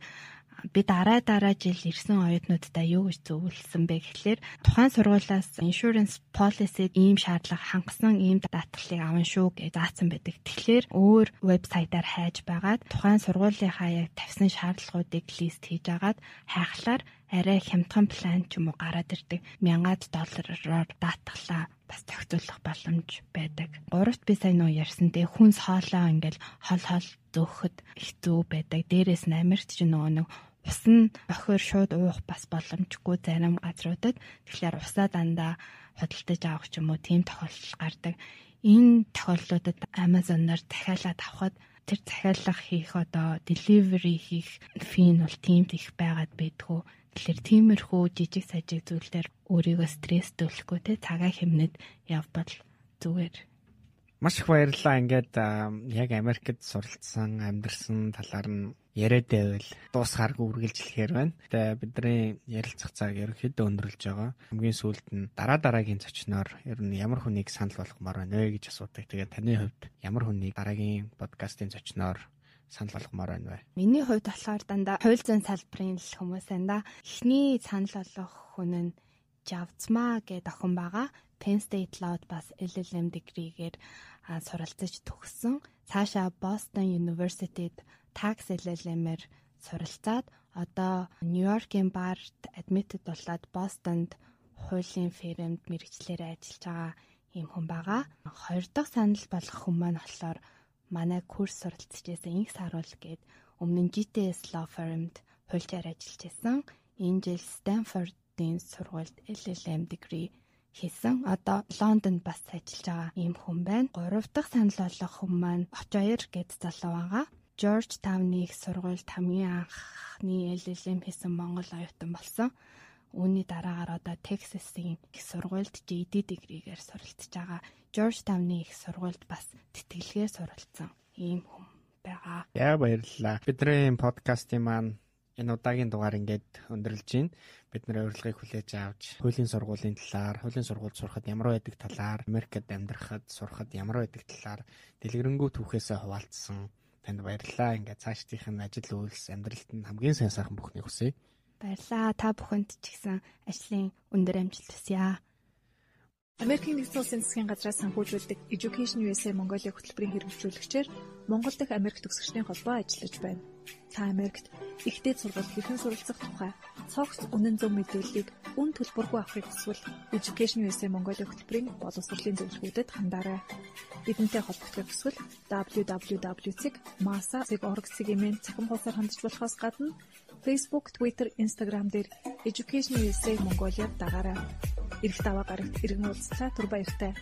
би дараа дараа жил ирсэн оюутнуудаа юу гэж зөвлөсөн бэ гэхлээр тухайн сургуулиас insurance policy ийм шаардлага хангасан ийм даатгалыг аван шүү гэж заасан байдаг. Тэгэхээр өөр вебсайтаар хайж байгаад тухайн сургуулийнхаа яг тавьсан шаардлагуудыг лист хийж агаад хайхлаар арай хямдхан план ч юм уу гараад ирдэг. Мянгаад доллараар даатгалаа бас зохицуулах боломж байдаг. Гуравт би сайн нөө ярьсан те хүнс хоолоо ингээл хол хол зөөхөд хэцүү байдаг. Дээрээс нь Америкт ч нөгөө нэг ус нь охиор шууд уух бас боломжгүй зарим газруудад тэгэхээр усаа дандаа худалдаж авах ч юм уу тийм тохиолдол гардаг. Энэ тохиолдлуудад Amazon-оор дахиалаад авахад тэр захиалга хийх одоо delivery хийх фи нь бол тийм их байгаад байдгүй. Тэгэхээр тиймэрхүү жижиг сажиг зүйлээр өөрийгөө стресстүүлэхгүй те цагаа хэмнэд явбал зүгээр Маш их баярлалаа. Ингээд яг Америкт суралцсан, амьдарсан талаар нь яриад байвал дуусгааргүй үргэлжлэхээр байна. Тэгээ бидний ярилцах цаг ерөнхийдөө өндөрлөж байгаа. Хамгийн сүүлд нь дараа дараагийн зочноор ер нь ямар хүнийг санал болгомоор байна вэ гэж асуудаг. Тэгээ таны хувьд ямар хүнийг дараагийн подкастын зочноор санал болгомоор байна вэ? Миний хувьд болохоор дандаа хууль зүйн салбарын л хүмүүс байна да. Эхний санал болгох хүн нь Javzma гэдэг охин байгаа. Penn State Law-д бас LLM degree-гээр суралцаж төгссөн. Цаашаа Boston University-д tax LLM-ээр суралцаад одоо Нью-Йоркийн бард admitted болоод Бостонд хуулийн фирмд мэрэгчлэр ажиллаж байгаа юм хүн байгаа. Хоёр дахь санал болох хүн маань болохоор манай курс суралцж байсан Инх Саруул гээд өмнө нь GTS Law Firm-д хуульчаар ажиллаж байсан. Энэ жил Stanford-ийн сургуульд LLM degree хийсэн. Одоо Лондонд бас ажиллаж байгаа ийм хүн байна. Гурав дахь санал болох хүн маань Очоёр гэд залуу байгаа. George Town-ы их сургуульд хамгийн анхны LLM хийсэн Монгол оюутан болсон. Үүний дараагаар одоо Texas-ийн их сургуульд JD degree-гээр суралцж байгаа. George Town-ы их сургуульд бас тэтгэлгээр суралцсан ийм хүн байгаа. Яа баярлалаа. Бидний подкастын маань энэ удаагийн дугаар ингээд өндөрлж байна бид нэр урилгыг хүлээж авч хуулийн сургуулийн талаар, хуулийн сургуульд сурахад ямар байдаг талаар, Америкт амьдрахад сурахад ямар байдаг талаар дэлгэрэнгүй түүхээсээ хуваалцсан. Танд баярлалаа. Ингээд цаашдынх нь ажил үйлс амьдралд нь хамгийн сайн сайхан бүхнийг хүсье. Баярлалаа. Та бүхэнд ч гэсэн ажлын өндөр амжилт хүсье. Америкийн нэгдсэн улсын засгийн газраас санхүүжүүлдэг Education USA Mongolia хөтөлбөрийн хэрэгжүүлэгчээр Монгол дахь Америк төгсөгчдийн холбоо ажиллаж байна. Та Америкт ихтэй сургалт хэрхэн суралцах тухай цогц үнэн зөв мэдээллийг үн төлбөргүй авахыг хүсвэл Education USA Mongolia хөтөлбөрийн боловсролын зөвлөгөөдөд хандаарай. Бидэнтэй холбогдох хүсвэл www.masa.org-ийн цахим хуудасаар хандж болохоос гадна Facebook, Twitter, Instagram дээр Education USA Mongolia дагаарай. Ирэх даваа гарагт иргэн уулзлаа түр баяртай.